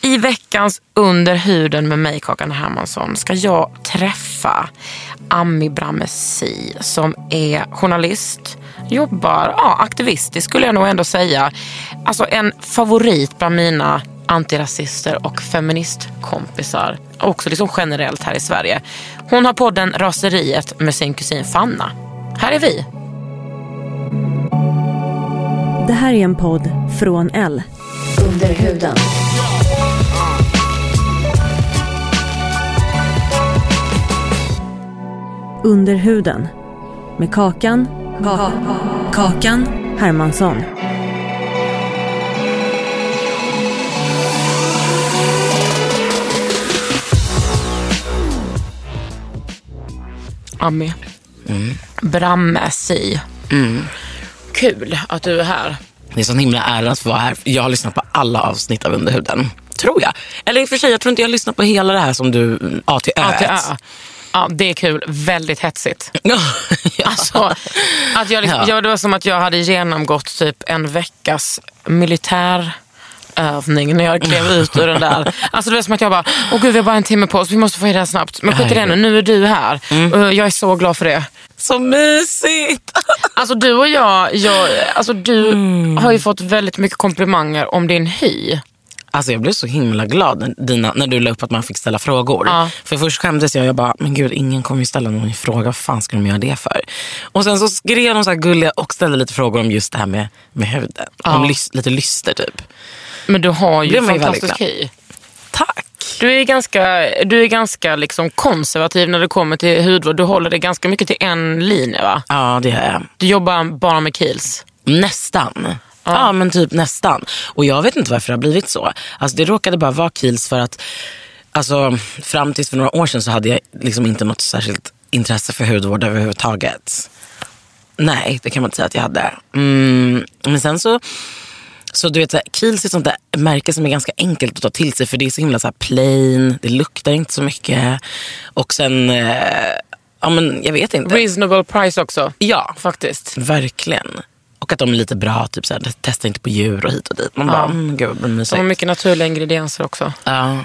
I veckans Under huden med mig, Kakan Hermansson, ska jag träffa Ami Bramesi som är journalist, jobbar ja, aktivistiskt skulle jag nog ändå säga. Alltså en favorit bland mina antirasister och feministkompisar. Också liksom generellt här i Sverige. Hon har podden Raseriet med sin kusin Fanna. Här är vi. Det här är en podd från L. Under huden. Under huden. Med Kakan. Kakan Hermansson. Ami. Bramesi. Kul att du är här. Det är sån himla ära att vara här. Jag har lyssnat på alla avsnitt av Underhuden. Tror jag. Eller i och för sig, jag tror inte jag har lyssnat på hela det här som du, A till Ö. Ja, till Ö. Ja, det är kul. Väldigt hetsigt. ja. Alltså, att jag liksom, Ja. Det var som att jag hade genomgått typ en veckas militärövning när jag klev ut ur den där. Alltså det var som att jag bara, åh gud vi har bara en timme på oss, vi måste få i det här snabbt. Men skit i det nu, nu är du här. Mm. Och Jag är så glad för det. Så mysigt! Alltså du och jag, jag alltså du Mm. har ju fått väldigt mycket komplimanger om din hy. Alltså jag blev så himla glad när, dina, när du la upp att man fick ställa frågor. Ja. För först skämdes jag. Jag bara, men gud ingen kommer ju ställa någon fråga. Vad fan ska de göra det för? Och sen så skrev de så här gulliga och ställde lite frågor om just det här med, med huden. Ja. Om lys, lite lyster typ. Men du har ju Blev fantastisk hy. Tack! Du är ganska, du är ganska liksom konservativ när det kommer till hudvård. Du håller dig ganska mycket till en linje va? Ja det är jag. Du jobbar bara med Kiehl's. Nästan. Ja. men typ nästan. Och jag vet inte varför det har blivit så. Alltså det råkade bara vara Kiehl's för att alltså, fram tills för några år sedan så hade jag liksom inte något särskilt intresse för hudvård överhuvudtaget. Nej, det kan man inte säga att jag hade. Mm, men sen så, så du vet, Kiehl's är ett sånt där märke som är ganska enkelt att ta till sig för det är så himla så här plain, det luktar inte så mycket. Och sen, eh, ja men jag vet inte. Reasonable price också. Ja, Faktiskt. Verkligen. Och att de är lite bra, typ såhär, testa inte på djur och hit och dit. Man bara, mm, gud vad De har mysigt. mycket naturliga ingredienser också. Ja.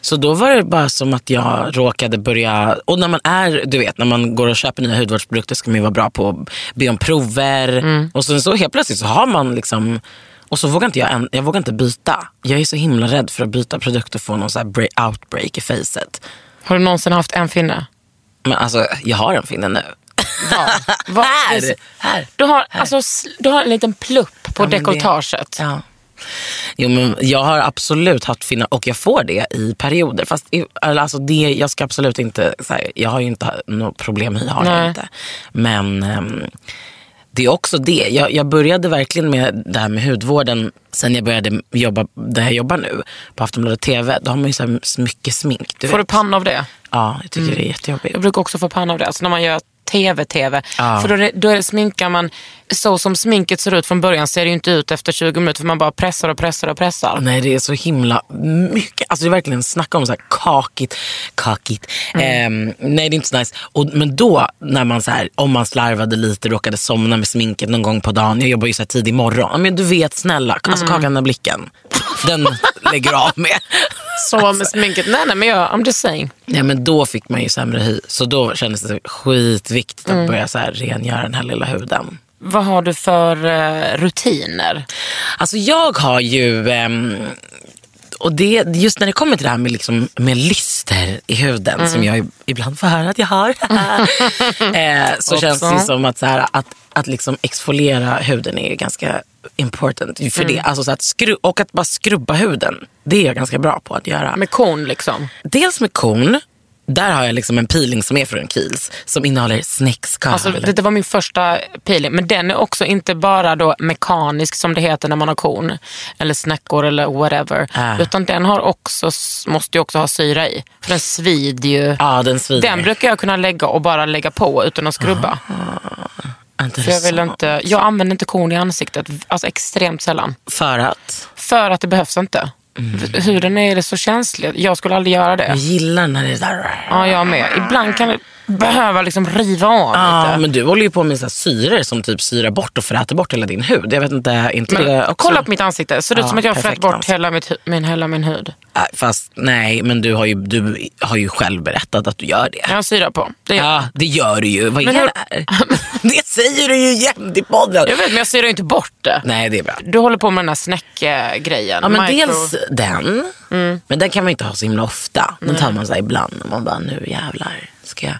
Så då var det bara som att jag råkade börja, och när man är, du vet när man går och köper nya hudvårdsprodukter ska man ju vara bra på att be om prover. Mm. Och sen så helt plötsligt så har man liksom, och så vågar inte jag, jag vågar inte byta. Jag är så himla rädd för att byta produkt och få någon så här break, outbreak i facet. Har du någonsin haft en finne? Men alltså jag har en finne nu. Vad- här! här. Du har, alltså, sl- du har en liten plupp på Ja, det- dekolletaget. Ja. Jo, men jag har absolut haft finnar och jag får det i perioder. Fast i- alltså det, jag ska absolut inte, här, jag har ju inte något problem med har jag inte. Men ehm, det är också det. Jag, jag började verkligen med det här med hudvården sen jag började jobba där jag jobbar nu. På Aftonbladet TV. Då har man ju så här mycket smink. Du Får du vet. panna av det? Ja, jag tycker det är jättejobbigt. Jag brukar också få panna av det. Alltså när man gör tv-tv. Ja. För då, då sminkar man, så som sminket ser ut från början ser det ju inte ut efter 20 minuter för man bara pressar och pressar och pressar. Nej det är så himla mycket. Alltså det är verkligen snacka om så här kakigt. kakigt. Ehm, nej det är inte så nice. Och, men då när man så här, om man slarvade lite, råkade somna med sminket någon gång på dagen. Jag jobbar ju så här tidig morgon. Men du vet snälla, alltså kakan med blicken. Den lägger av med. Så med sminket, nej nej men jag, I'm just saying. Ja, men då fick man ju sämre hy. Så då kändes det skitviktigt att börja så här rengöra den här lilla huden. Vad har du för eh, rutiner? Alltså jag har ju, ehm, och det, just när det kommer till det här med, liksom, med lyster i huden som jag ibland får höra att jag har. eh, så känns det som att, så här, att, att liksom exfoliera huden är ganska important. För det, alltså så att skru, och att bara skrubba huden, det är jag ganska bra på att göra. Med kon liksom. Dels med kon, där har jag liksom en peeling som är från Kiehl's som innehåller snäckskal. Alltså, det, var min första peeling. Men den är också inte bara då mekanisk som det heter när man har kon. Eller snäckor eller whatever. Ah. Utan den har också, måste ju också ha syra i. För den svider ju. ja, den svider. Den brukar jag kunna lägga och bara lägga på utan att skrubba. För jag, vill inte, jag använder inte kon i ansiktet. Alltså extremt sällan. För att? För att det behövs inte. Mm. Huden är så känslig. Jag skulle aldrig göra det. Jag gillar när det är där. Ja, jag med. Ibland kan behöva liksom riva av Ja, lite. men du håller ju på med så syror som typ syrar bort och fräter bort hela din hud. Jag vet inte, inte Men, det också? kolla på mitt ansikte. Det ser ut Ja, som att jag har frätt bort ansikte. hela, mitt, min, hela min hud. Nej, Fast nej, men du har, ju, du har ju själv berättat att du gör det. Jag har syra på. Det gör. Ja, det gör du ju. Vad Men är hur- det här? Det säger du ju jämt i podden. Jag vet, men jag syrar inte bort det. Nej, det är bra. Du håller på med den här snäckgrejen. Ja, men Micro- dels den. Men den kan man inte ha så himla ofta. Den tar man så ibland. Och man bara, nu jävlar jag.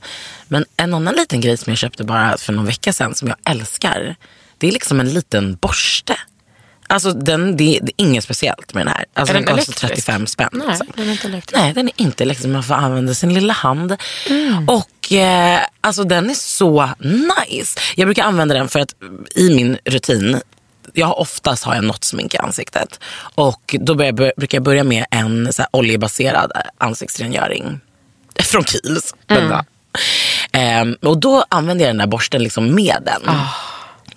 Men en annan liten grej som jag köpte bara för någon vecka sedan som jag älskar. Det är liksom en liten borste. Alltså den, det, är, det är inget speciellt med den här. Alltså Är den den kostar elektrisk? 35 spänn. Nej, liksom. den är inte elektrisk. Nej, den är inte elektrisk. Man får använda sin lilla hand. Och eh, alltså den är så nice. Jag brukar använda den för att i min rutin jag har oftast har jag något smink i ansiktet. Och då bör- brukar jag börja med en så oljebaserad ansiktsrengöring. Från Kiehl's. Där. Ehm, och då använder jag den där borsten liksom med den.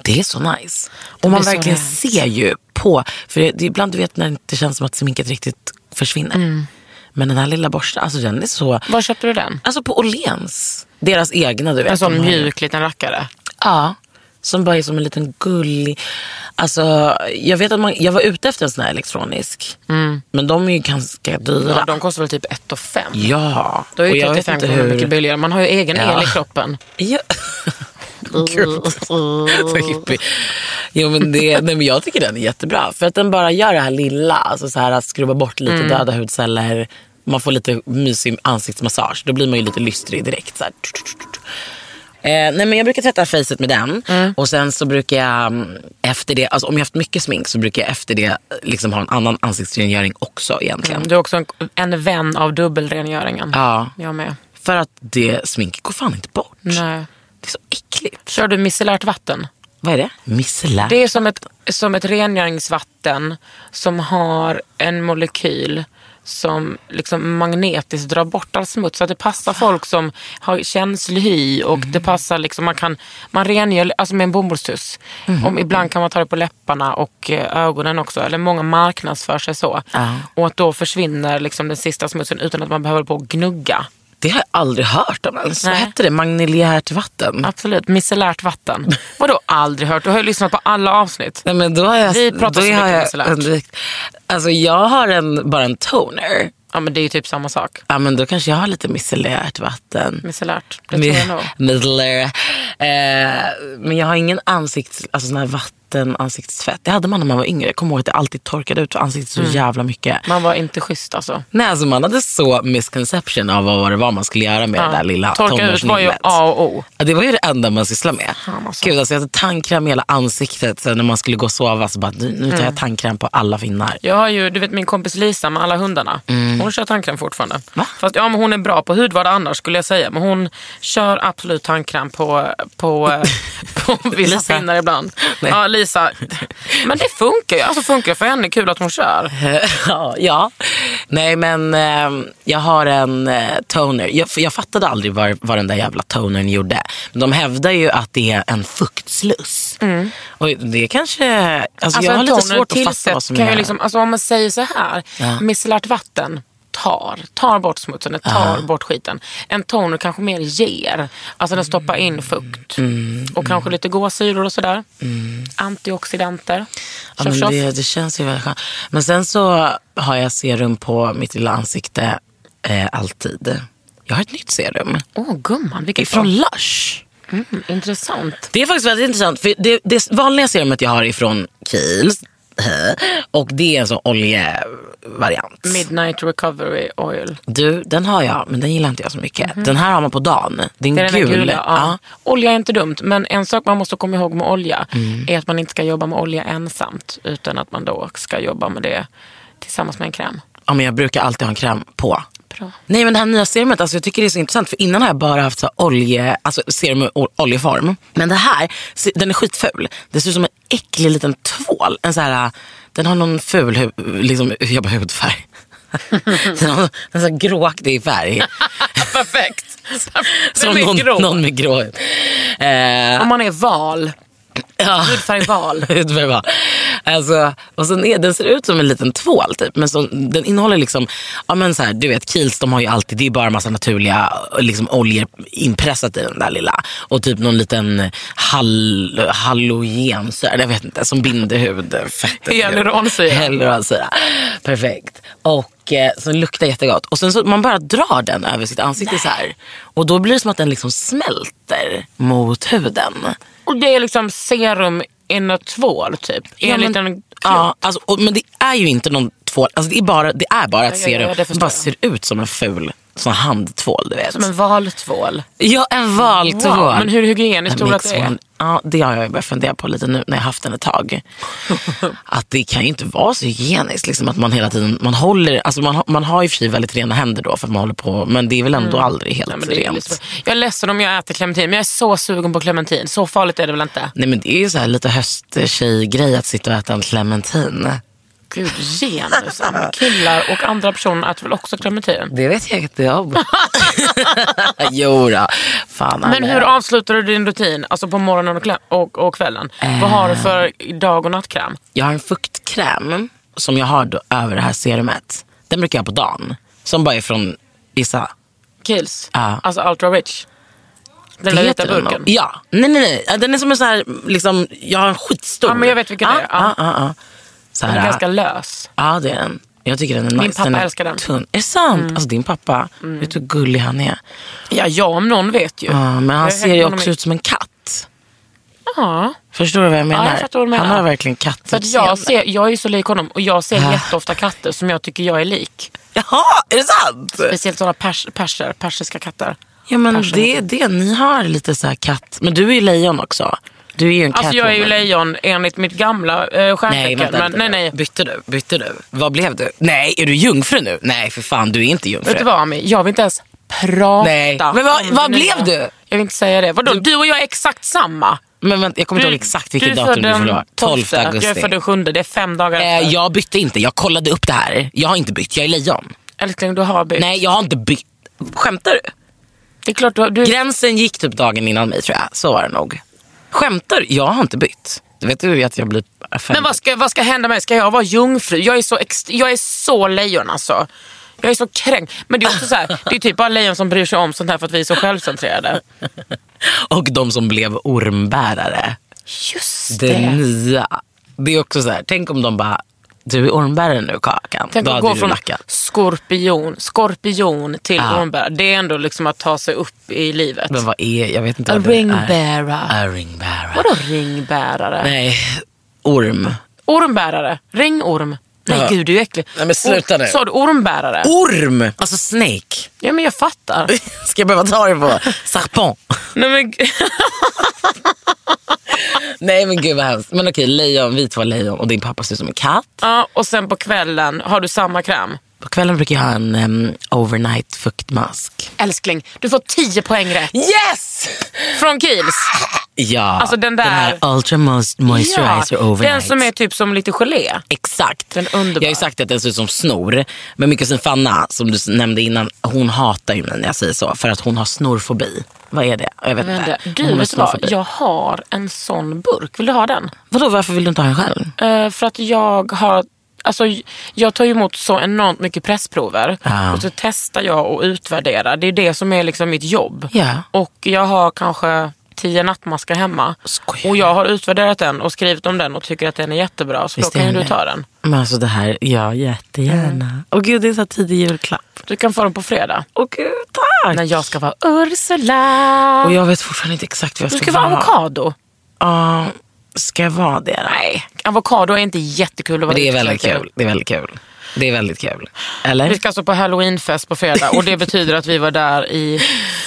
Det är så nice. Och man verkligen rent. ser ju på, för det, det ibland du vet när det inte känns som att sminket riktigt försvinner. Men den här lilla borsten, alltså den är så, Var köpte du den? alltså på Åhléns, deras egna du vet. En sån mjuk liten rackare. Ja, som bara är som en liten gullig. Alltså, jag vet att man, jag var ute efter en sån här elektronisk. Men de är ju ganska dyra. Ja, de kostar väl typ 1 5. Ja, Då är ju jag vet 35 inte kronor hur... mycket billigare. Man har ju egen Ja. el i kroppen. Ja. Gud. Så hippie. Jo, men det, nej, men jag tycker den är jättebra. För att den bara gör det här lilla. Alltså så här att skrubba bort lite Mm. döda hudceller. Man får lite mysig ansiktsmassage. Då blir man ju lite lystrig direkt. Så här. Eh, nej, men jag brukar tvätta facet med den. Mm. Och sen så brukar jag mm, efter det, alltså om jag haft mycket smink så brukar jag efter det liksom ha en annan ansiktsrengöring också egentligen. Du är också en, en vän av dubbelrengöringen. Ja, Jag med. för att det sminket går fan inte bort. Nej. Det är så äckligt. Kör du micellärt vatten? Vad är det? Micellär? Det är som ett, som ett rengöringsvatten som har en molekyl som liksom magnetiskt drar bort all smuts. Så det passar folk som har känslig hy och det passar liksom, man kan, man rengör alltså med en bomullstuss. Om, ibland kan man ta det på läpparna och eh, ögonen också. Eller många marknadsför sig så. Ja. Och att då försvinner liksom den sista smutsen utan att man behöver på att gnugga. Det har jag aldrig hört om ens. Vad Nej. hette det? Magnelärt vatten? Absolut, micellärt vatten. Vadå aldrig hört? Du har ju lyssnat på alla avsnitt. Nej, men då har jag, Vi pratar så mycket jag micellärt. Alltså jag har en, bara en toner. Ja men det är ju typ samma sak. Ja, men då kanske jag har lite micellärt vatten. Micellärt, det tror jag nog. Eh, men jag har ingen ansikts, alltså sån här vatten ansiktstvätt. Det hade man när man var yngre. Jag kommer ihåg att det alltid torkade ut ansiktet så Mm. jävla mycket. Man var inte schysst alltså. Nej, alltså man hade så misconception av vad det var man skulle göra med det där lilla Torka ut var ju. A och O. Ja, det var ju det enda man sysslade med. alltså. Gud, alltså, jag hade tandkräm i hela ansiktet. Så när man skulle gå och sova så bara, nu tar Mm. jag tandkräm på alla finnar. Jag har ju, du vet min kompis Lisa med alla hundarna. Hon kör tandkräm fortfarande. Mm. Va? Fast ja, men hon är bra på hudvård annars skulle jag säga. Men hon kör absolut tandkräm på, på, på vissa finnar ibland. Nej. Ja, Lisa. Men det funkar ju. Alltså funkar det för henne. Kul att hon kör. ja, ja. Nej, men eh, jag har en eh, toner. Jag, jag fattade aldrig vad, vad den där jävla tonern gjorde. Men de hävdar ju att det är en fuktsluss. Och det kanske... Alltså, jag har lite svårt att fatta vad som kan är... ju liksom, alltså Om man säger så här. Ja. Vatten tar, tar bort smutsen, det tar bort skiten. En toner kanske mer ger. Alltså den stoppar in fukt. Mm, och kanske lite gåsyror och sådär. Antioxidanter. Ja, men det, det känns ju väldigt skönt. Men sen så har jag serum på mitt lilla ansikte eh, alltid. Jag har ett nytt serum. Åh gumman, vilket Från. Lush. Mm, intressant. Det är faktiskt väldigt intressant. För det, det vanliga serumet jag har ifrån Kiehl's, Och det är en sån oljevariant. Midnight recovery oil. Du, den har jag, men den gillar inte jag så mycket. Den här har man på dagen. Det är. Det är den gul. gula. Ja. Ja. Olja är inte dumt, men en sak man måste komma ihåg med olja Mm. är att man inte ska jobba med olja ensamt. Utan att man då ska jobba med det tillsammans med en kräm. ja, men jag brukar alltid ha en kräm på. Bra. Nej men det här nya serumet, alltså, jag tycker det är så intressant för innan har jag bara haft så olje, alltså serum o- oljeform. Men det här, den är skitful. Det ser ut som en äcklig liten tvål. En så här, den har någon ful hu- liksom, jag bara hudfärg. den har en sån gråaktig färg. Perfekt. som Den är någon, grå. någon med grå hud. Eh, Om man är val. ja. Hudfärg val. Hudfärg var. Alltså, och sen är, den ser ut som en liten tvål typ. Men så, den innehåller liksom, ja men så här, du vet Kiehl's de har ju alltid, det är bara massa naturliga liksom, oljor inpressat i den där lilla. Och typ någon liten hall, halogensyra, jag vet inte, som binder hud. Fettet. Hyaluronsyra. Hyaluronsyra. Perfekt. Och eh, så luktar jättegott. Och sen så man bara drar den över sitt ansikte så här. Och då blir det som att den liksom smälter mot huden. Och det är liksom serum in a tvål typ. I en men- liten klump. Ja, alltså, och, men det är ju inte någon tvål. Alltså, det, är bara, det är bara ett Ja, ja, ja, serum. det bara ser ut som en ful sån handtvål. Du vet. Som en valtvål. Ja, en valtvål. Wow, men hur hygieniskt En tror du att det är? Ja, det har jag börjat fundera på lite nu när jag haft den ett tag. att det kan ju inte vara så hygieniskt. Liksom, att man hela tiden, man håller, alltså man, man har ju för sig väldigt rena händer då för att man håller på, men det är väl ändå aldrig helt Mm. Nej, rent. lite- jag är ledsen om jag äter clementin, men jag är så sugen på clementin. Så farligt är det väl inte? Nej men det är ju så här lite hösttjejgrej att sitta och äta en clementin. Gud, genus. Killar och andra personer äter väl också clementin? Det vet jag inte om. jo då. Fan, Men hur avslutar du din rutin? Alltså på morgonen och, och, och kvällen? Vad har du för dag och nattkräm? Jag har en fuktkräm som jag har då över det här serumet. Den brukar jag ha på dagen. Som bara är från Issa. Kills? Ja. Alltså Ultra Rich? Den där vita burken? Ja. Nej, nej, nej. Den är som en så här, liksom, jag har en skitstor. Ja, men jag vet vilken det är. Ja, Ja. Ja, ja. Så Den här, är ganska lös. Ja, det är den. Jag tycker den är nice. pappa den älskar den. Tunn. Är det sant? Alltså din pappa, vet du hur gullig han är? Ja, jag om någon vet ju. Ja, men han Jag ser ju också ut som en katt. Ja. Förstår du vad jag menar? jag fattar vad menar. Han har verkligen kattutseende. jag, ser, jag är ju så lik honom och jag ser Ja. jätteofta katter som jag tycker jag är lik. Jaha, är det sant? Speciellt sådana pers, perser, persiska katter. Ja men Perser det är det, ni har lite så här katt. Men du är ju lejon också. Du är ju en Alltså jag är ju catwoman. lejon enligt mitt gamla eh, Nej, stjärntecken. vänta, men, vänta, nej, nej. Bytte du? Bytte du? Vad blev du? Nej, är du jungfru nu? Nej, för fan, du är inte jungfru. Vet du vad Ami? Jag vill inte ens prata Nej. Men vad- om vad det nya. blev du? Jag vill inte säga det. Vadå? Du, och jag är exakt samma. Men vänta, jag kommer inte ihåg exakt vilket datum du den år. 12 12, augusti. Jag är född den 7. Det är fem dagar eh, efter. jag bytte inte, jag kollade upp det här. Jag har inte bytt, jag är lejon. Älskling, du har bytt. Nej, jag har inte bytt. Skämtar du? Det är klart du, har- du Gränsen gick typ dagen innan mig tror jag. Så var det nog. Skämtar? Jag har inte bytt. Vet du att jag blir fem? Men vad ska, vad ska hända med mig? Ska jag vara jungfru? Jag är så, jag är så lejon alltså. Jag är så kränkt. Men det är också så här, det är typ bara lejon som bryr sig om sånt här för att vi är så självcentrerade. Och de som blev ormbärare. Just Det det. nya. Det är också så här, tänk om de bara, du är ormbärare nu Kakan. Tänk att gå från lackat. skorpion, skorpion till Ja. ormbärare. Det är ändå liksom att ta sig upp i livet. Men vad är, jag vet inte A vad ringbärare. A ringbärare. Vadå ringbärare? Nej, orm. Ormbärare. Ringorm. Nej Ja. gud, du är äcklig. Nej, men sluta nu. Sa du ormbärare? Orm! Alltså snake. Ja men jag fattar. Ska jag behöva ta det på serpent? Nej, men, Nej men gud vad hemskt. Men okej, lejon, vi två lejon och din pappa ser ut som en katt. ja, och sen på kvällen har du samma kräm. På kvällen brukar jag ha en em, overnight fuktmask. Älskling, du får 10 poäng rätt. Yes! Från Kiehl's. Ja, Alltså den där- här Ultra Moist Moisturizer den Overnight. som är typ som lite gelé. Exakt. Den underbar. Jag har ju sagt att den ser ut som snor. Men min kusin Fanna, som du nämnde innan, hon hatar ju mig när jag säger så. För att hon har snorfobi. Vad är det? Jag vet inte. du vet du vad, jag har en sån burk. Vill du ha den? Vadå, varför vill du inte ha den själv? Eh, för att jag har Alltså, jag tar ju emot så enormt mycket pressprover Ja. och så testar jag och utvärderar. Det är det som är liksom mitt jobb. Ja. Och jag har kanske tio nattmaskar hemma. Skojar Och jag har utvärderat den och skrivit om den och tycker att den är jättebra. Så Visst då kan ju du ta den. Men alltså det här, ja jättegärna. Åh gud, det är så tidig julklapp. Du kan få den på fredag. Åh gud, tack. När jag ska vara Ursula. Och jag vet fortfarande inte exakt vad jag du ska, ska vara vara. avokado. Ja, Ska jag vara det då? Nej, avokado är inte jättekul att Men vara det är väldigt kul. Det är väldigt kul. Det är väldigt kul. Eller? Vi ska alltså på halloweenfest på fredag och det betyder att vi var där i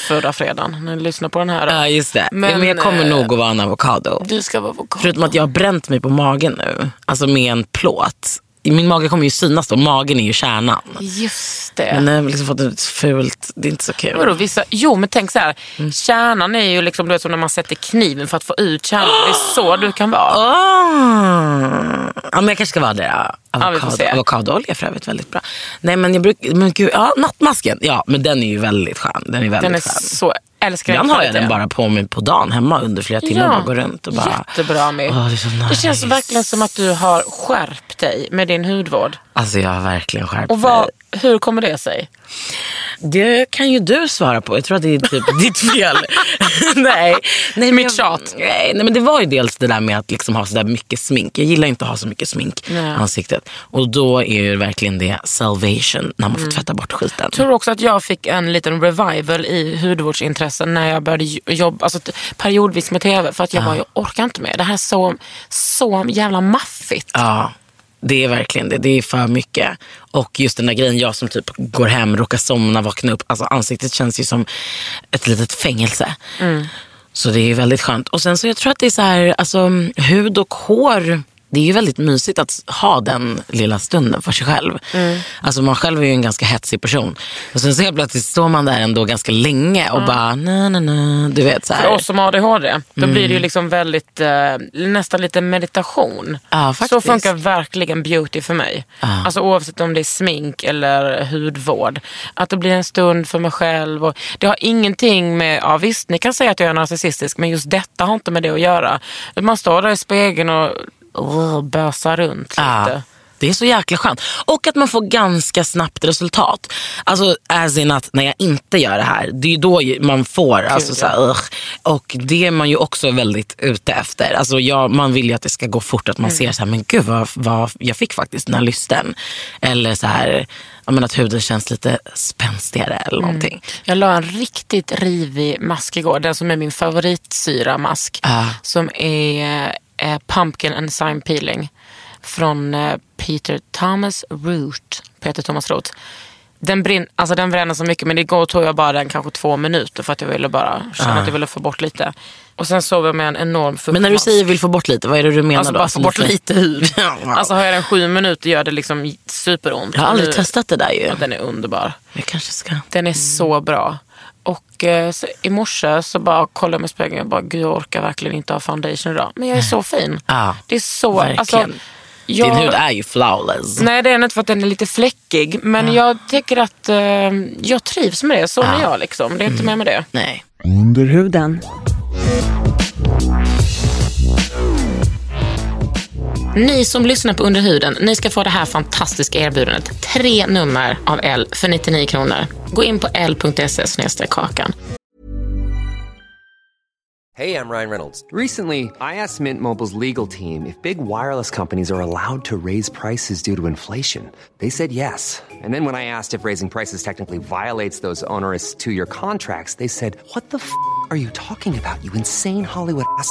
förra fredagen ni lyssnar på den här. Ja, just det. Men, Men, jag kommer eh, nog att vara en avokado. Du ska vara avokado. Förutom att jag har bränt mig på magen nu. Alltså med en plåt. Min mage kommer ju synas då. Magen är ju kärnan. Just det. Men nu har jag liksom fått ett fult... Det är inte så kul. Vadå, vissa, jo men tänk så här. Mm. Kärnan är ju liksom du vet, som när man sätter kniven för att få ut kärnan. Det är så du kan vara. Ah. Ja, men jag kanske ska vara det. Ja. Ja, Avokado, se. avokadoolja för övrigt väldigt bra. Nej men jag brukar, men gud, ja nattmasken. Ja men den är ju väldigt skön. Den är väldigt Den är skön. så, älskar Ibland har jag den bara på mig på dagen hemma under flera timmar. Ja, Bara går runt och bara... Jättebra med. Åh, det nice. Det känns verkligen som att du har skärpt dig med din hudvård. Alltså jag har verkligen skärpt Och vad, mig. Hur kommer det sig? Det kan ju du svara på. Jag tror att det är typ ditt fel. nej, nej, Mitt jag- tjat. Nej, nej, men det var ju dels det där med att liksom ha så där mycket smink. Jag gillar inte att ha så mycket smink i ansiktet. Och då är ju verkligen det salvation när man får tvätta bort skiten. Jag tror också att jag fick en liten revival i hudvårdsintressen när jag började jo- jobba alltså, periodvis med tv. För att jag bara, jag orkar inte med. Det här är så, så jävla maffigt. Ja, det är verkligen det. Det är för mycket. Och just den där grejen, jag som typ går hem, råkar somna, vaknar upp. Alltså ansiktet känns ju som ett litet fängelse. Så det är väldigt skönt. Och sen så jag tror att det är så här, alltså hud och hår. Det är ju väldigt mysigt att ha den lilla stunden för sig själv. Alltså man själv är ju en ganska hetsig person. Och sen så helt plötsligt står man där ändå ganska länge och bara na na na. Du vet så här. För oss som har ADHD, då blir det ju liksom väldigt, eh, nästan lite meditation. Ja, så funkar verkligen beauty för mig. Alltså oavsett om det är smink eller hudvård. Att det blir en stund för mig själv. Och det har ingenting med, ja visst ni kan säga att jag är narcissistisk men just detta har inte med det att göra. Man står där i spegeln och oh, bösar runt lite. Ja, det är så jäkla skönt. Och att man får ganska snabbt resultat. Alltså as in att när jag inte gör det här, det är ju då man får. Alltså, så här, och det är man ju också väldigt ute efter. Alltså, jag, man vill ju att det ska gå fort, att man ser så här, men gud vad, vad jag fick faktiskt den här lysten. Eller så här, att huden känns lite spänstigare eller någonting. Jag la en riktigt rivig mask igår. Den som är min favoritsyra-mask. Ja. Som är eh, Pumpkin Enzyme Peeling. Från eh, Peter Thomas Root. Peter Thomas Root. Den, brinn, alltså den bränner så mycket men igår tog jag bara den kanske två minuter för att jag ville bara känna att jag ville få bort lite. Och sen sov jag med en enorm fuktmask. Men när du säger vill få bort lite, vad är det du menar Alltså då? bara få bort lite hud. Wow. Alltså har jag den sju minuter gör det liksom superont. jag har aldrig Nu- testat det där ju. Ja, den är underbar. Jag kanske ska. Den är så bra. Och eh, i morse så bara kollade jag mig i spegeln och bara, gud jag orkar verkligen inte ha foundation idag. Men jag är så fin. Ja, det är så, verkligen. alltså, jag, Din hud är ju flawless. Nej det är inte för att den är lite fläckig. Men jag tycker att eh, jag trivs med det. Så är jag liksom. Det är inte mer med det. Nej. Under huden. Ni som lyssnar på Under huden, ni ska få det här fantastiska erbjudandet. Tre nummer av L för 99 kronor. Gå in på l.se kakan. Hej, jag Ryan Reynolds. Recently, I asked Mint Mobile's legal team if big wireless companies are allowed to raise prices due to inflation. They said yes. And then when I asked if raising prices technically violates those onerous two year contracts, they said, What the f are you talking about, you insane Hollywood ass?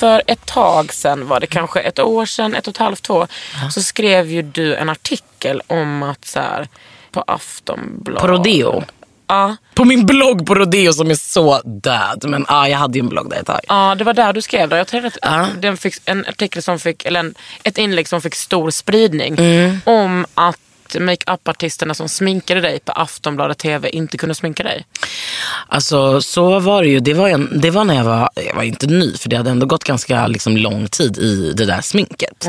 För ett tag sedan, var det kanske ett år sedan, ett och ett halvt, två, så skrev ju du en artikel om att så här, på Aftonbladet. På Rodeo. Ja. På min blogg på Rodeo som är så död. Men ja, jag hade ju en blogg där ett tag. Ja, det var där du skrev det. Jag tror att Ja. den fick en artikel som fick, eller en, ett inlägg som fick stor spridning Mm. om att makeup-artisterna som sminkade dig på Aftonbladet TV inte kunde sminka dig. Alltså så var det ju. Det var, en, det var när jag var, jag var inte ny för det hade ändå gått ganska liksom, lång tid i det där sminket.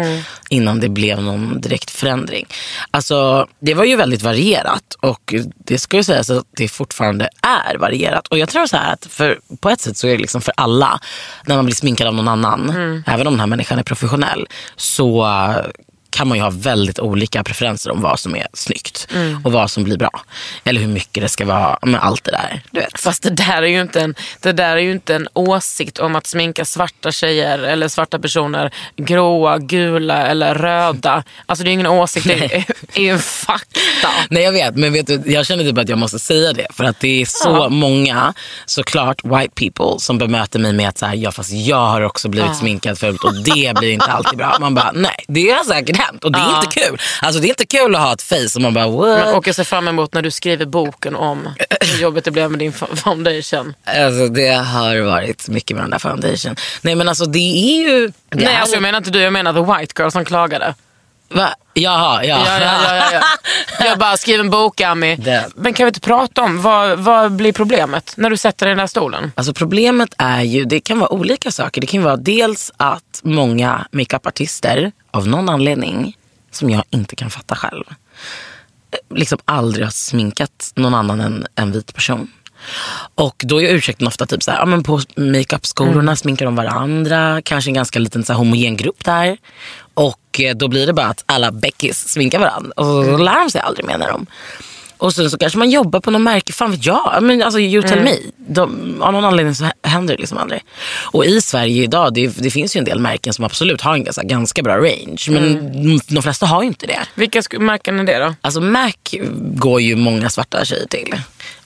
Innan det blev någon direkt förändring. Alltså det var ju väldigt varierat och det ska ju sägas att det fortfarande är varierat. Och jag tror så här att för, på ett sätt så är det liksom för alla när man blir sminkad av någon annan, även om den här människan är professionell, så kan man ju ha väldigt olika preferenser om vad som är snyggt och vad som blir bra. Eller hur mycket det ska vara med allt det där. Du vet. Fast det där, är ju inte en, det där är ju inte en åsikt om att sminka svarta tjejer eller svarta personer gråa, gula eller röda. Alltså det är ingen åsikt, det är, är ju en fakta. Nej jag vet, men vet du, jag känner typ att jag måste säga det. För att det är så Ja. många, såklart white people, som bemöter mig med att så här, ja fast jag har också blivit sminkad förut och det blir inte alltid bra. Man bara, nej det har säkert hänt och det är Ja. inte kul. Alltså det är inte kul att ha ett face och man bara what? Men, och jag ser fram emot när du skriver boken om hur jobbigt det blev med din foundation. Alltså det har varit mycket med den där foundation. Nej men alltså det är ju... Det Nej är, alltså jag menar inte du, jag menar the white girl som klagade. Va? Jaha, ja. Ja, ja, ja, ja, ja. Jag bara, skriv en bok Ami. Det- Men kan vi inte prata om, vad, vad blir problemet när du sätter dig i den här stolen? Alltså problemet är ju, det kan vara olika saker. Det kan vara dels att många makeupartister av någon anledning som jag inte kan fatta själv eh, liksom aldrig har sminkat någon annan än en vit person. Och då är ursäkten ofta typ så här, ja, men på makeupskolorna sminkar de varandra, kanske en ganska liten så här, homogen grupp där. Och eh, då blir det bara att alla Beckis sminkar varandra och så lär de sig aldrig mer när de och sen så kanske man jobbar på något märke, fan vet jag. Men alltså you tell me. De, av någon anledning så händer det liksom aldrig. Och i Sverige idag, det, det finns ju en del märken som absolut har en ganska, ganska bra range. Men de flesta har ju inte det. Vilka märken är det då? Alltså Mac går ju många svarta tjejer till.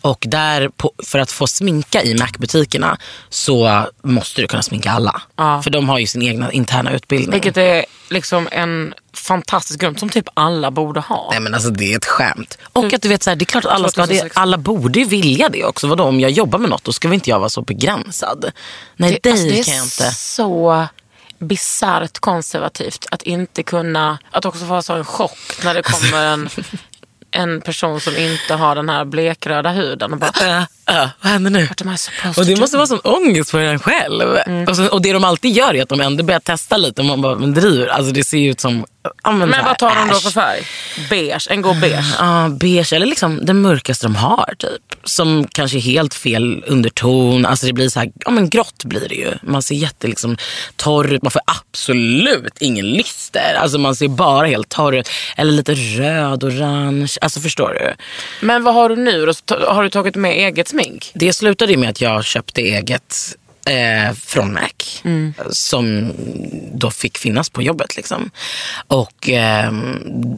Och där, på, för att få sminka i Mac-butikerna så måste du kunna sminka alla. Ja. För de har ju sin egna interna utbildning. Vilket är liksom en fantastisk grund som typ alla borde ha. Nej men alltså det är ett skämt. Och att du vet så här, det är klart att alla ska det. 2016. Alla borde vilja det också. Vadå om jag jobbar med något då ska väl inte jag vara så begränsad. Nej Det, dig alltså, det är kan jag inte. så bisarrt konservativt att inte kunna, att också få så en chock när det kommer en, en person som inte har den här blekröda huden och bara Äh, äh, vad händer nu? Och det måste vara sån ångest för en själv. Och, så, och det de alltid gör är att de ändå börjar testa lite. Och man bara, men driver. Alltså det ser ju ut som... Men Men vad tar de då för färg? Beige, en god beige. Ja, beige eller liksom den mörkaste de har typ. Som kanske är helt fel underton. Alltså det blir så här, ja men grått blir det ju. Man ser jätte liksom torr ut. Man får absolut ingen lyster. Alltså man ser bara helt torr ut. Eller lite röd, orange. Alltså förstår du? Men vad har du nu Har du tagit med eget smink? Det slutade ju med att jag köpte eget eh, från Mac. Som då fick finnas på jobbet. Liksom. Och eh,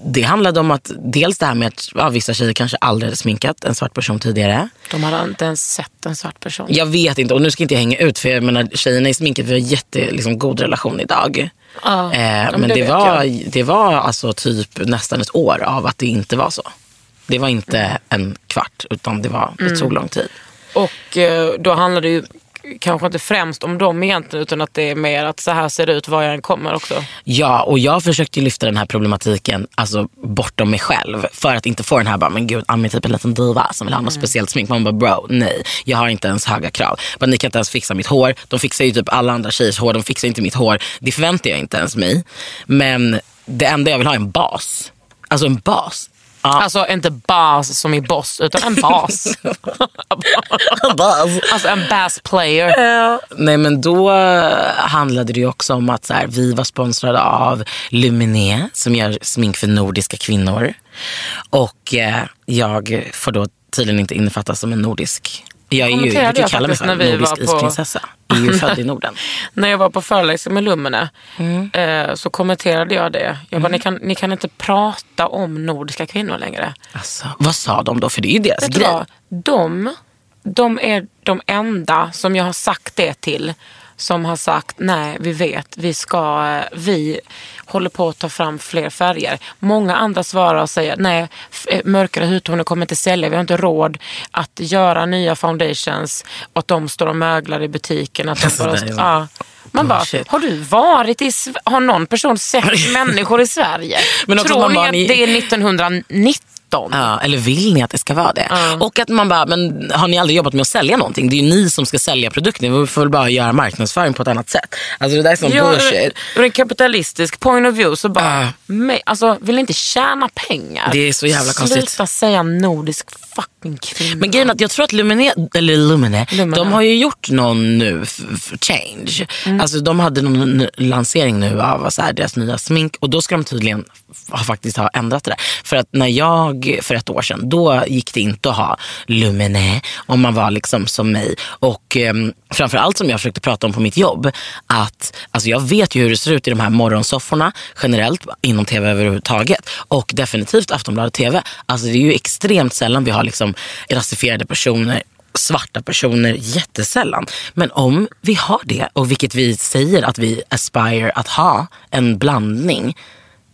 det handlade om att dels det här med att ja, vissa tjejer kanske aldrig hade sminkat en svart person tidigare. De hade inte ens sett en svart person. Jag vet inte och nu ska inte jag hänga ut för jag menar tjejerna i sminket vi har jätte liksom, god relation idag. Ja, eh, men det det, var, det var alltså typ nästan ett år av att det inte var så. Det var inte en kvart utan det var, det tog lång tid. Och eh, då handlar det ju kanske inte främst om dem egentligen utan att det är mer att så här ser det ut var jag än kommer också. Ja, och jag försökte lyfta den här problematiken alltså, bortom mig själv. För att inte få den här, bara, men gud, Ami är typ en liten diva som vill ha något speciellt smink. Man bara, bro, nej. Jag har inte ens höga krav. Men ni kan inte ens fixa mitt hår. De fixar ju typ alla andra tjejers hår. De fixar inte mitt hår. Det förväntar jag inte ens mig. Men det enda jag vill ha är en bas. Alltså en bas. Ja. Alltså inte bas som i boss utan en bas. alltså en bass player. Nej men då eh, handlade det ju också om att så här, vi var sponsrade av Luminé som gör smink för nordiska kvinnor. Och eh, jag får då tydligen inte innefattas som en nordisk. Jag är ju, jag jag kalla mig när vi nordisk var på- isprinsessa. Jag är ju född i Norden. När jag var på föreläsning med Lumene eh, så kommenterade jag det. Jag bara, ni, kan, ni kan inte prata om nordiska kvinnor längre. Alltså, vad sa de då? För det är ju deras grej. De, de är de enda som jag har sagt det till som har sagt nej, vi vet, vi ska, vi håller på att ta fram fler färger. Många andra svarar och säger nej, eh, mörkare hudtoner kommer inte sälja, vi har inte råd att göra nya foundations och att de står och möglar i butiken. Att de Alltså, bara, ja. Man bara, Bullshit. har du varit i, har någon person sett människor i Sverige? Tror ni att det är 1919? Ja, eller vill ni att det ska vara det? Och att man bara, men har ni aldrig jobbat med att sälja någonting? Det är ju ni som ska sälja produkten. Vi får väl bara göra marknadsföring på ett annat sätt. Alltså det där är sån Ja, bullshit. ur en kapitalistisk point of view så bara, Ja. men, alltså, vill ni inte tjäna pengar? Det är så jävla konstigt. Sluta säga nordisk fucking kvinna. Men grejen är att jag tror att Lumine, eller Lumine, Lumine. de har ju gjort någon nu, change. Alltså de hade någon lansering nu av så här, deras nya smink och då ska de tydligen ha, faktiskt ha ändrat det där. För att när jag, för ett år sedan, då gick det inte att ha Lumine om man var liksom som mig. Och eh, framförallt som jag försökte prata om på mitt jobb, att alltså jag vet ju hur det ser ut i de här morgonsofforna generellt inom tv överhuvudtaget och definitivt Aftonbladet TV. Alltså det är ju extremt sällan vi har liksom rasifierade personer svarta personer jättesällan. Men om vi har det, och vilket vi säger att vi aspire att ha, en blandning,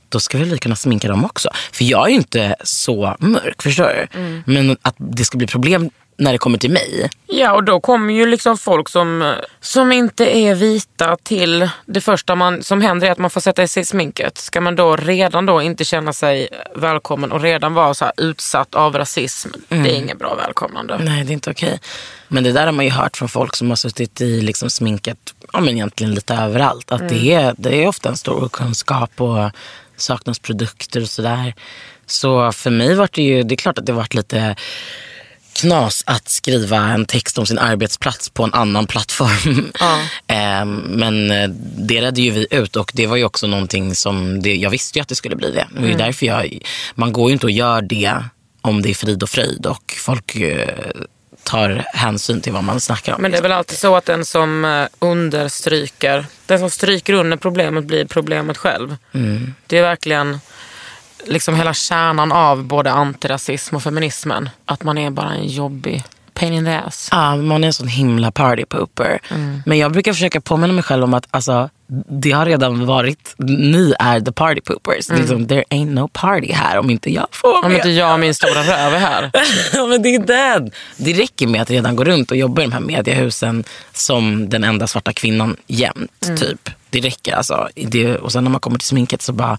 då ska väl vi kunna sminka dem också. För jag är ju inte så mörk, förstår du? Men att det ska bli problem när det kommer till mig. Ja, och då kommer ju liksom folk som, som inte är vita till det första man, som händer är att man får sätta i sig sminket. Ska man då redan då inte känna sig välkommen och redan vara så utsatt av rasism, det är inget bra välkomnande. Nej, det är inte okej. Men det där har man ju hört från folk som har suttit i liksom sminket ja, men egentligen lite överallt. Att det, är, det är ofta en stor kunskap och saknas produkter och sådär. Så för mig var det ju, det är klart att det varit lite knas att skriva en text om sin arbetsplats på en annan plattform. Ehm, Men eh, det redde ju vi ut och det var ju också någonting som, det, jag visste ju att det skulle bli det. Det var ju därför jag, man går ju inte och gör det om det är frid och fröjd och folk eh, tar hänsyn till vad man snackar om. Men det är väl alltid så att den som eh, understryker, den som stryker under problemet blir problemet själv. Det är verkligen liksom hela kärnan av både antirasism och feminismen. Att man är bara en jobbig pain in the ass. Ja, man är en sån himla party pooper. Men jag brukar försöka påminna mig själv om att alltså, det har redan varit, ni är the party poopers. Är Liksom, there ain't no party här om inte jag får Om med. inte jag och min stora röv är här. Ja, men det är den. Det räcker med att redan gå runt och jobba i de här mediehusen som den enda svarta kvinnan jämt. Typ. Det räcker alltså. Det, och sen när man kommer till sminket så bara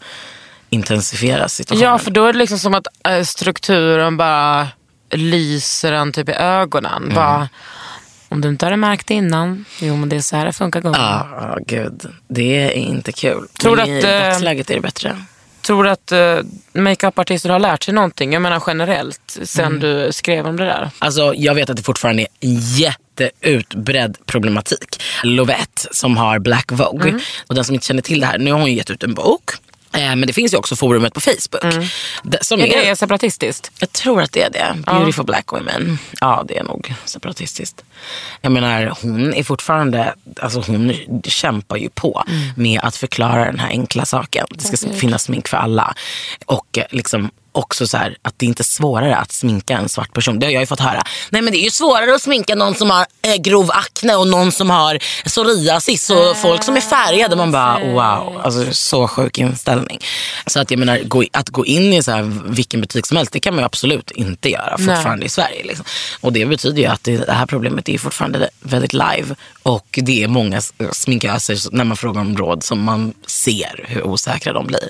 intensifieras situationen. Ja, för då är det liksom som att eh, strukturen bara lyser en typ i ögonen. Bara, om du inte har det märkt innan, jo men det är så här det funkar gumman. Ja, gud. Det är inte kul. Tror Men du i att, eh, dagsläget är det bättre. Tror du att uh, makeupartister har lärt sig någonting? Jag menar generellt, sen Mm. du skrev om det där. Alltså, jag vet att det fortfarande är jätteutbredd problematik. Lovette som har Black Vogue. Mm. Och den som inte känner till det här, nu har hon gett ut en bok. Eh, Men det finns ju också forumet på Facebook. Det- Som Mm. Är är, det separatistiskt? jag tror att det är det. Beautiful Black Women. Ja, det är nog separatistiskt. Jag menar, hon är fortfarande, alltså hon kämpar ju på Mm. med att förklara den här enkla saken. Det ska finnas smink för alla. Och eh, liksom också så här, att det inte är svårare att sminka en svart person. Det har jag ju fått höra. Nej men det är ju svårare att sminka någon som har eh, grov akne och någon som har psoriasis och folk som är färgade. Man bara wow, alltså så sjuk inställning. Så att jag menar, gå, att gå in i så här, vilken butik som helst, det kan man ju absolut inte göra fortfarande i Sverige. Liksom. Och det betyder ju att det, det här problemet är fortfarande väldigt live. Och det är många sminköser, när man frågar om råd, som man ser hur osäkra de blir.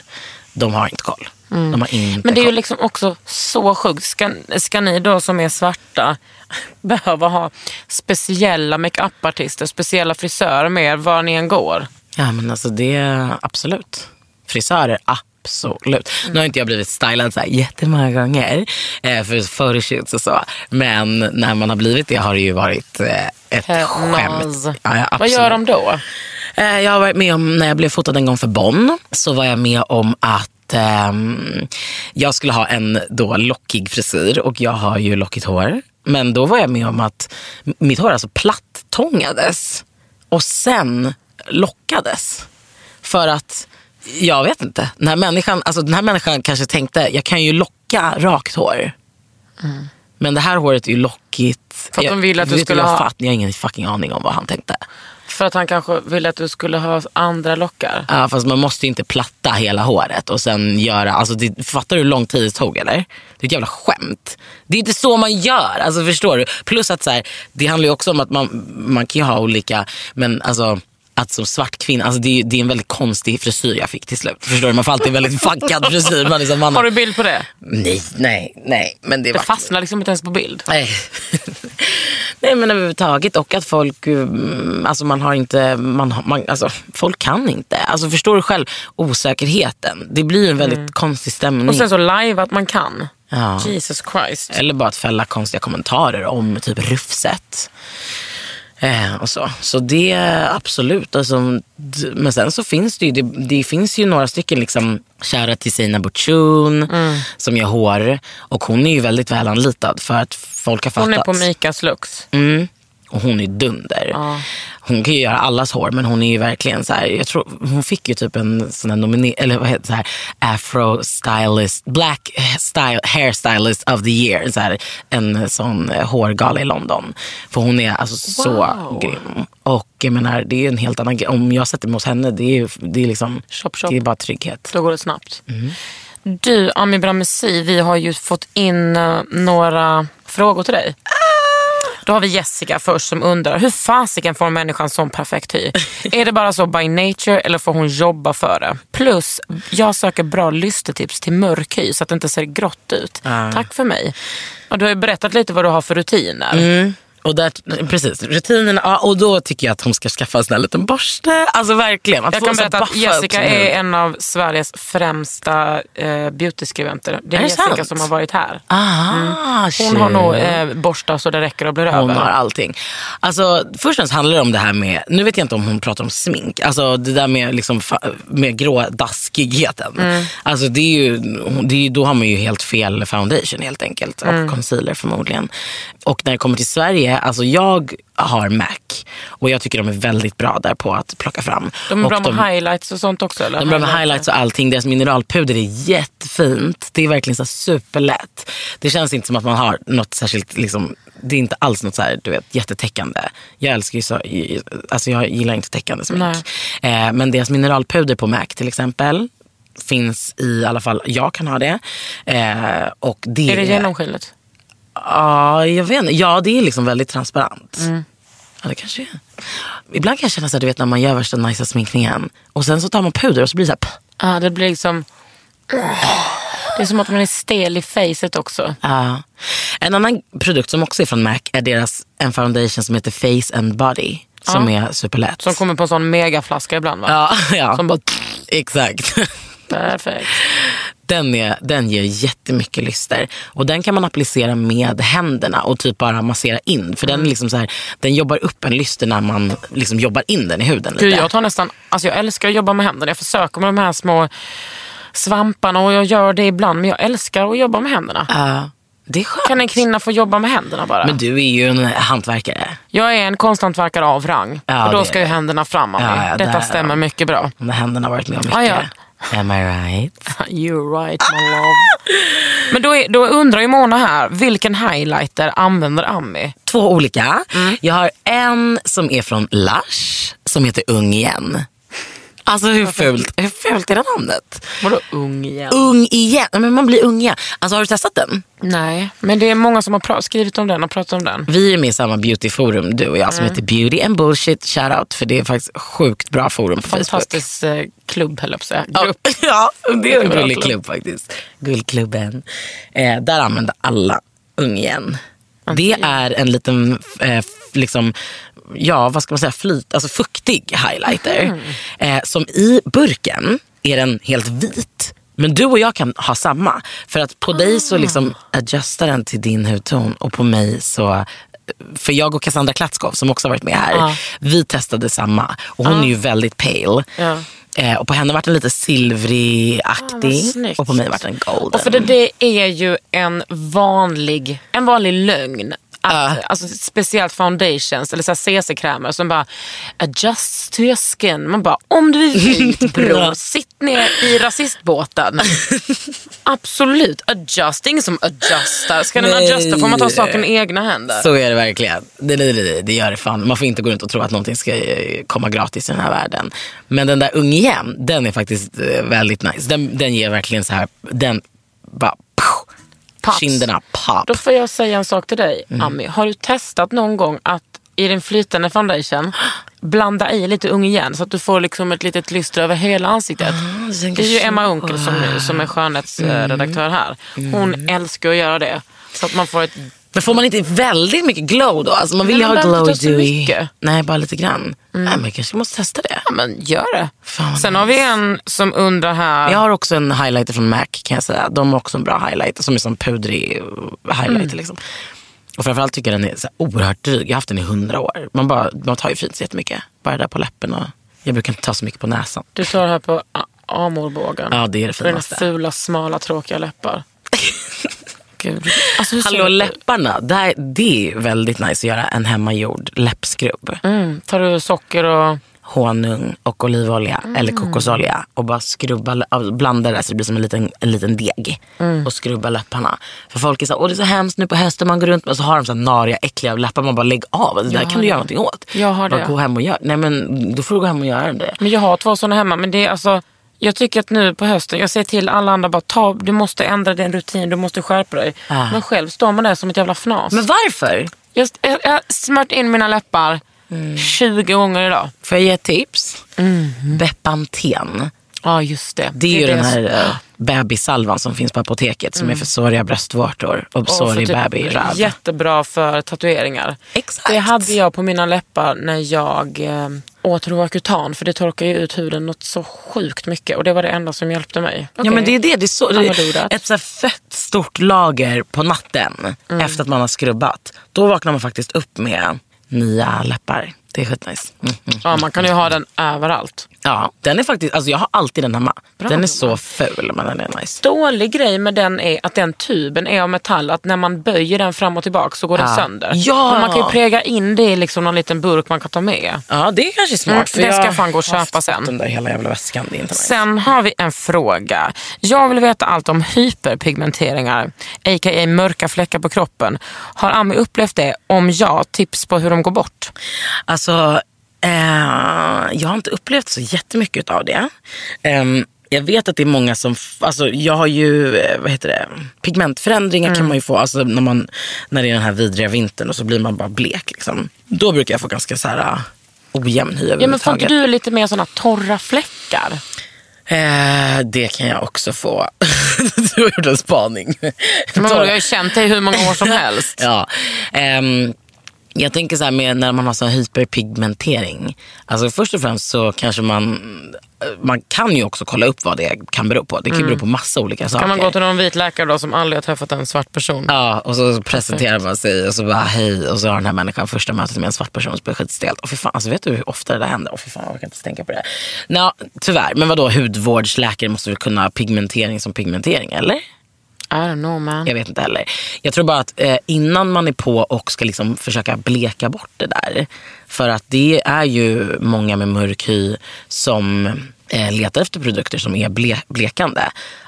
De har inte koll. De har inte Men det är ju liksom också så sjukt. Ska, ska ni då som är svarta behöva ha speciella makeupartister, speciella frisörer med er var ni än går? Ja men alltså det absolut. Frisörer, absolut. Nu har inte jag blivit stylad så här jättemånga gånger eh, för photoshoots och så. Men när man har blivit det har det ju varit eh, ett Nas. skämt. Ja, ja, Vad gör de då? Eh, Jag har varit med om, när jag blev fotad en gång för Bonn, så var jag med om att ehm, jag skulle ha en då lockig frisyr och jag har ju lockigt hår. Men då var jag med om att mitt hår alltså plattångades och sen lockades. För att, jag vet inte, den här människan, alltså den här människan kanske tänkte, jag kan ju locka rakt hår. Men det här håret är ju lockigt. För att de Jag- ville att du vet skulle jag, ha- fatt, jag har ingen fucking aning om vad han tänkte. För att han kanske ville att du skulle ha andra lockar. Ja, fast man måste ju inte platta hela håret och sen göra, alltså det, fattar du hur lång tid det tog eller? Det är ett jävla skämt. Det är inte så man gör, alltså förstår du? Plus att så här, det handlar ju också om att man, man kan ju ha olika, men alltså att som svart kvinna, alltså det, är, det är en väldigt konstig frisyr jag fick till slut. Förstår du? Man får alltid en väldigt fuckad frisyr. Man är som, man, Har du bild på det? Nej, nej, nej. Men det, Det var... fastnar liksom inte ens på bild. Nej. Nej men överhuvudtaget och att folk, mm, alltså man har inte, man, man, alltså folk kan inte. Alltså förstår du själv osäkerheten. Det blir en väldigt konstig stämning. Och sen så live att man kan. Ja. Jesus Christ. Eller bara att fälla konstiga kommentarer om typ rufset. Eh, och så. så det absolut. Alltså, men sen så finns det ju, det, det finns ju några stycken liksom kära till Sina Butchun som gör hår. Och hon är ju väldigt väl anlitad för att folk har fattat. Hon är på Mikas lux. Mm. Och hon är dunder. Hon kan ju göra allas hår men hon är ju verkligen så här, jag tror hon fick ju typ en sån här nomine- eller vad heter det, så här, afro stylist, black style, hair stylist of the year. Så här, en sån eh, hårgala i London. För hon är alltså så Wow. grym. Och jag menar det är en helt annan grej. Om jag sätter mig hos henne det är det är liksom, Shop, shop. det är bara trygghet. Då går det snabbt. Mm. Du, Ami Bramesi, vi har ju fått in eh, några frågor till dig. Då har vi Jessica först som undrar, hur fasiken får en människa en sån perfekt hy? är det bara så by nature eller får hon jobba för det? Plus, jag söker bra lystetips till mörk hy så att det inte ser grått ut. Tack för mig. Och du har ju berättat lite vad du har för rutiner. Mm. Och där, precis, rutinerna. Ja, och då tycker jag att hon ska skaffa en sån här liten borste. Alltså verkligen. Att Jag kan berätta att Jessica är en av Sveriges främsta eh, beautyskribenter. Det är, Är Jessica sant? som har varit här. Ah, Hon shit. har nog eh, borstar så det räcker och blir Hon över. har allting. Alltså, först och främst handlar det om det här med, nu vet jag inte om hon pratar om smink, alltså det där med, liksom, med grå daskigheten. Mm. Alltså, det är ju, det är ju, då har man ju helt fel foundation helt enkelt. Och Mm. concealer förmodligen. Och när det kommer till Sverige, alltså jag har MAC. Och jag tycker de är väldigt bra där på att plocka fram. De är och bra med highlights och sånt också? Eller? de är bra med highlights och allting. Deras mineralpuder är jättefint. Det är verkligen så superlätt. Det känns inte som att man har något särskilt, liksom, det är inte alls något så här, du vet, jättetäckande. Jag älskar ju så, alltså jag gillar inte täckande smink. Eh, men deras mineralpuder på MAC till exempel finns i alla fall, jag kan ha det. Eh, och det Är det genomskinligt? Ja, jag vet inte. Ja, det är liksom väldigt transparent. Mm. Ja, det kanske är. Ibland kan jag känna så här, du vet när man gör värsta nice sminkningen och sen så tar man puder och så blir det så här. Ja, det blir liksom... Det är som att man är stel i facet också. Ja. En annan produkt som också är från MAC är deras en foundation som heter Face and Body. Som är superlätt. Som kommer på en sån megaflaska ibland va? Ja, ja. Som bara... exakt. Perfekt. Den, är, den ger jättemycket lyster. Och den kan man applicera med händerna och typ bara massera in. För den, är liksom så här, den jobbar upp en lyster när man liksom jobbar in den i huden lite. Gud, jag tar nästan... Alltså jag älskar att jobba med händerna. Jag försöker med de här små svamparna och jag gör det ibland. Men jag älskar att jobba med händerna. Det skönt. Kan en kvinna få jobba med händerna bara? Men du är ju en hantverkare. Jag är en konsthantverkare av rang. Ja, och då det ska ju det. händerna fram av Ja, mig. ja, Detta där- stämmer mycket bra. De händerna har varit med om mycket. Am I right? You're right my love. Men då, är, då undrar ju Mona här, vilken highlighter använder Ami? Två olika. Mm. Jag har en som är från Lush som heter Ung igen. Alltså hur fult, hur fult är det namnet? Vadå ung igen? Ung igen. Men man blir ung igen. Alltså har du testat den? Nej, men det är många som har skrivit om den och pratat om den. Vi är med i samma beautyforum du och jag som heter Beauty and Bullshit Shoutout. För det är faktiskt sjukt bra forum på Facebook. Fantastisk eh, klubb höll jag på att säga. Grupp. Ja, det är en gullig klubb. faktiskt. Guldklubben. Eh, där använder alla ung igen. Det är en liten, eh, liksom, ja vad ska man säga, flyt, alltså fuktig highlighter. Eh, som i burken är den helt vit. Men du och jag kan ha samma. För att på dig så liksom adjustar den till din hudton och på mig så för jag och Cassandra Klatskov som också har varit med här, Ja. vi testade samma. Och hon är ju väldigt pale. Ja. Eh, och på henne vart den lite silvrig-aktig. och på mig vart den golden. Och för det, det är ju en vanlig, en vanlig lögn Att, Alltså speciellt foundations eller CC-krämer som bara adjust to your skin. Man bara, om du är vit bror, sitt ner i rasistbåten. Absolut, adjust. Det är ingen som adjustar. Ska den adjusta får man ta saken i egna händer. Så är det verkligen. Det, det, det, det gör det fan. Man får inte gå runt och tro att någonting ska eh, komma gratis i den här världen. Men den där ungen, den är faktiskt eh, väldigt nice. Den, den ger verkligen så här, den bara, Paps. kinderna pop. Då får jag säga en sak till dig, Mm. Ami. Har du testat någon gång att i din flytande foundation blanda i lite ung igen så att du får liksom ett litet lyster över hela ansiktet. tänker det är ju. Emma Unkel som, som är skönhetsredaktör här. Hon Mm. älskar att göra det. Så att man får ett... Men får man inte väldigt mycket glow då? Alltså man vill ju ha glow dewy. Nej, bara lite grann. Nej, men kanske måste testa det. Ja men gör det. Fan, Sen har vi en som undrar här. Jag har också en highlighter från MAC kan jag säga. De har också en bra highlighter som är som pudrig highlighter. Mm. Liksom. Och framförallt tycker jag den är så oerhört dryg. Jag har haft den i hundra år. Man, bara, man tar ju fint så jättemycket. Bara där på läppen och jag brukar inte ta så mycket på näsan. Du tar här på a- amordbågen. Ja, det är det För dina finaste. fula, smala, tråkiga läppar. Gud. Alltså, hur ser Hallå läpparna, det, här, det är väldigt nice att göra en hemmagjord läppskrubb. Mm. Tar du socker och... honung och olivolja Mm. eller kokosolja och bara skrubba, alltså blanda det så det blir som en liten, en liten deg. Mm. Och skrubba läpparna. För folk är så åh det är så hemskt nu på hösten man går runt med och så har de så här nariga, äckliga läppar. Man bara lägg av, det där kan du göra någonting åt. Jag har bara det. gå hem och gör. Nej men då får du gå hem och göra det. Men jag har två sådana hemma. Men det är alltså, jag tycker att nu på hösten, jag säger till alla andra bara ta, du måste ändra din rutin, du måste skärpa dig. Ah. Men själv står man där som ett jävla fnas. Men varför? jag, har smört in mina läppar 20 gånger idag. Får jag ge ett tips? Mm. Bepanten. Ja just det. Det är ju det den här äh, bebissalvan som finns på apoteket som är för såriga bröstvårtor och sårig typ bebiröv. Jättebra för tatueringar. Exakt. Det hade jag på mina läppar när jag eh, åt Roacutan. För det torkar ju ut huden något så sjukt mycket. Och det var det enda som hjälpte mig. Ja men det är det. det är så, det är ett så fett stort lager på natten efter att man har skrubbat. Då vaknar man faktiskt upp med nya läppar. Det är skitnice. Mm, mm. Ja, man kan ju ha den överallt. Ja, den är faktiskt, alltså jag har alltid den hemma. Bra, den är så ful men den är nice. Dålig grej med den är att den tuben är av metall. Att när man böjer den fram och tillbaka så går den Ja. sönder. Ja. Men man kan ju präga in det i liksom någon liten burk man kan ta med. Ja det är kanske smart. Mm, för det jag ska fan gå har köpa sen. Den där hela jävla väskan, det är inte nice. Sen har vi en fråga. Jag vill veta allt om hyperpigmenteringar, a.k.a. mörka fläckar på kroppen. Har Ami upplevt det? Om ja, tips på hur de går bort. Alltså, eh, jag har inte upplevt så jättemycket av det. Ehm, jag vet att det är många som, alltså jag har ju, eh, vad heter det, pigmentförändringar Mm. kan man ju få, alltså när, man, när det är den här vidriga vintern och så blir man bara blek liksom. Då brukar jag få ganska så här uh, ojämn hy Ja, men får inte du lite mer såna torra fläckar? Eh, det kan jag också få. du har gjort en spaning. Men jag har ju känt dig hur många år som helst. Ja. ehm, jag tänker så här med när man har så hyperpigmentering. Alltså först och främst så kanske man, man kan ju också kolla upp vad det kan bero på. Det kan ju bero på massa olika saker. Kan man gå till någon vit läkare då som aldrig har träffat en svart person? Ja, och så presenterar man sig och så bara hej och så har den här människan första mötet med en svart person som blir skitstelt. Och för fan, alltså vet du hur ofta det där händer? Och för fan, jag orkar inte tänka på det. Nå, tyvärr, men vadå hudvårdsläkare måste väl kunna pigmentering som pigmentering, eller? I don't know man. Jag vet inte heller. Jag tror bara att eh, innan man är på och ska liksom försöka bleka bort det där. För att det är ju många med mörk hy som eh, letar efter produkter som är ble blekande.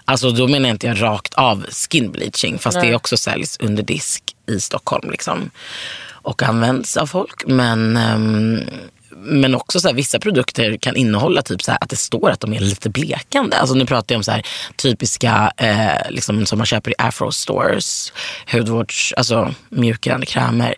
Alltså då menar jag inte jag rakt av skin bleaching. Fast det också säljs under disk i Stockholm. Liksom. Och används av folk. Men... ehm, men också så här, vissa produkter kan innehålla typ så här, att det står att de är lite blekande. Alltså nu pratar jag om så här, typiska eh, liksom, som man köper i afro stores, hudvårds, alltså mjukgörande krämer.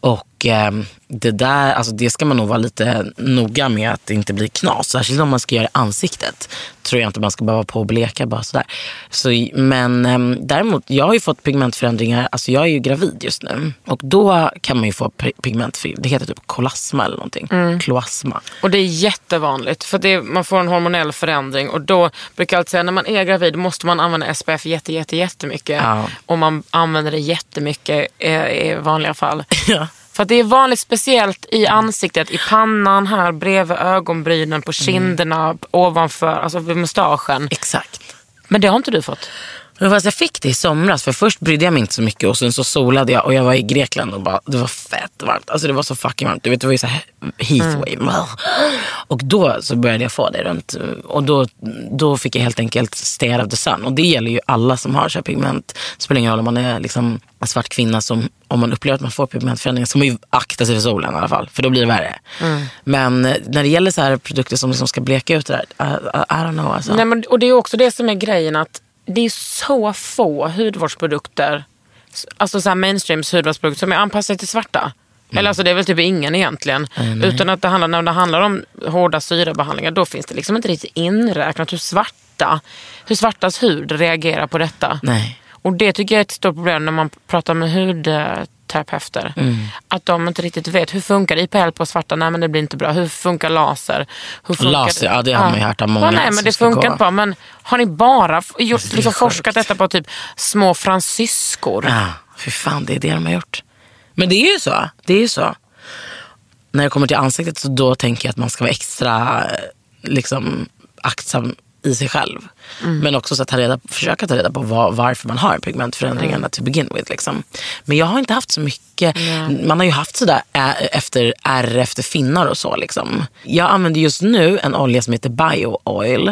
Och eh, det där, alltså det ska man nog vara lite noga med att det inte blir knas. Särskilt om man ska göra ansiktet. Tror jag inte man ska behöva på och bleka bara sådär. Så, men eh, däremot, jag har ju fått pigmentförändringar. Alltså jag är ju gravid just nu. Och då kan man ju få pi- pigmentförändringar. Det heter typ kolasma eller någonting. Kloasma. Och det är jättevanligt för det, man får en hormonell förändring och då brukar jag alltid säga när man är gravid måste man använda SPF jätte, jätte, jättemycket. Ja. Och man använder det jättemycket i, i vanliga fall. Ja. För det är vanligt speciellt i ansiktet, i pannan här bredvid ögonbrynen, Mm. på kinderna, ovanför, alltså vid mustaschen. Exakt. Men det har inte du fått? Men fast jag fick det i somras för först brydde jag mig inte så mycket och sen så solade jag och jag var i Grekland och bara, det var fett varmt. Alltså det var så fucking varmt. Du vet det var ju så här heatwave. Mm. Och då så började jag få det runt och då, då fick jag helt enkelt out of the sun. Och det gäller ju alla som har så här pigment. Det spelar ingen roll om man är liksom en svart kvinna som om man upplever att man får pigmentförändringar så man ju akta sig för solen i alla fall. För då blir det värre. Mm. Men eh, när det gäller så här produkter som liksom ska bleka ut det där. I, I don't know alltså. Nej, men, och det är också det som är grejen att det är så få hudvårdsprodukter, alltså så här mainstreams hudvårdsprodukter som är anpassade till svarta. Eller alltså det är väl typ ingen egentligen. Utan att det handlar, när det handlar om hårda syrabehandlingar då finns det liksom inte riktigt inräknat hur svarta, hur svartas hud reagerar på detta. Nej. Och det tycker jag är ett stort problem när man pratar med hudterapeuter. Att de inte riktigt vet, hur funkar IPL på svarta? Nej men det blir inte bra. Hur funkar laser? Hur funkar Laser, ja, det har man ju hört av många Ja, nej men det funkar inte bra. Men har ni bara gjort, Det liksom, forskat detta på typ små fransyskor? Ja, för fan det är det de har gjort. Men det är ju så. Det är ju så. När det kommer till ansiktet så då tänker jag att man ska vara extra eh, liksom, aktsam i sig själv. Men också så att ta reda, försöka ta reda på vad, varför man har pigmentförändringarna to begin with. Liksom. Men jag har inte haft så mycket. Man har ju haft sådär ä- efter ärr efter finnar och så. Liksom. Jag använder just nu en olja som heter Bio Oil.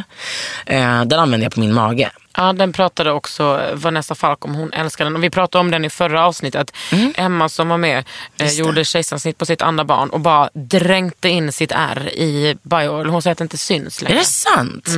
Eh, den använder jag på min mage. Ja, den pratade också Vanessa Falk om. Hon älskar den. Och vi pratade om den i förra avsnittet. Emma som var med eh, gjorde kejsarsnitt på sitt andra barn och bara dränkte in sitt ärr i biooil. Hon säger att det inte syns Är längre. det sant?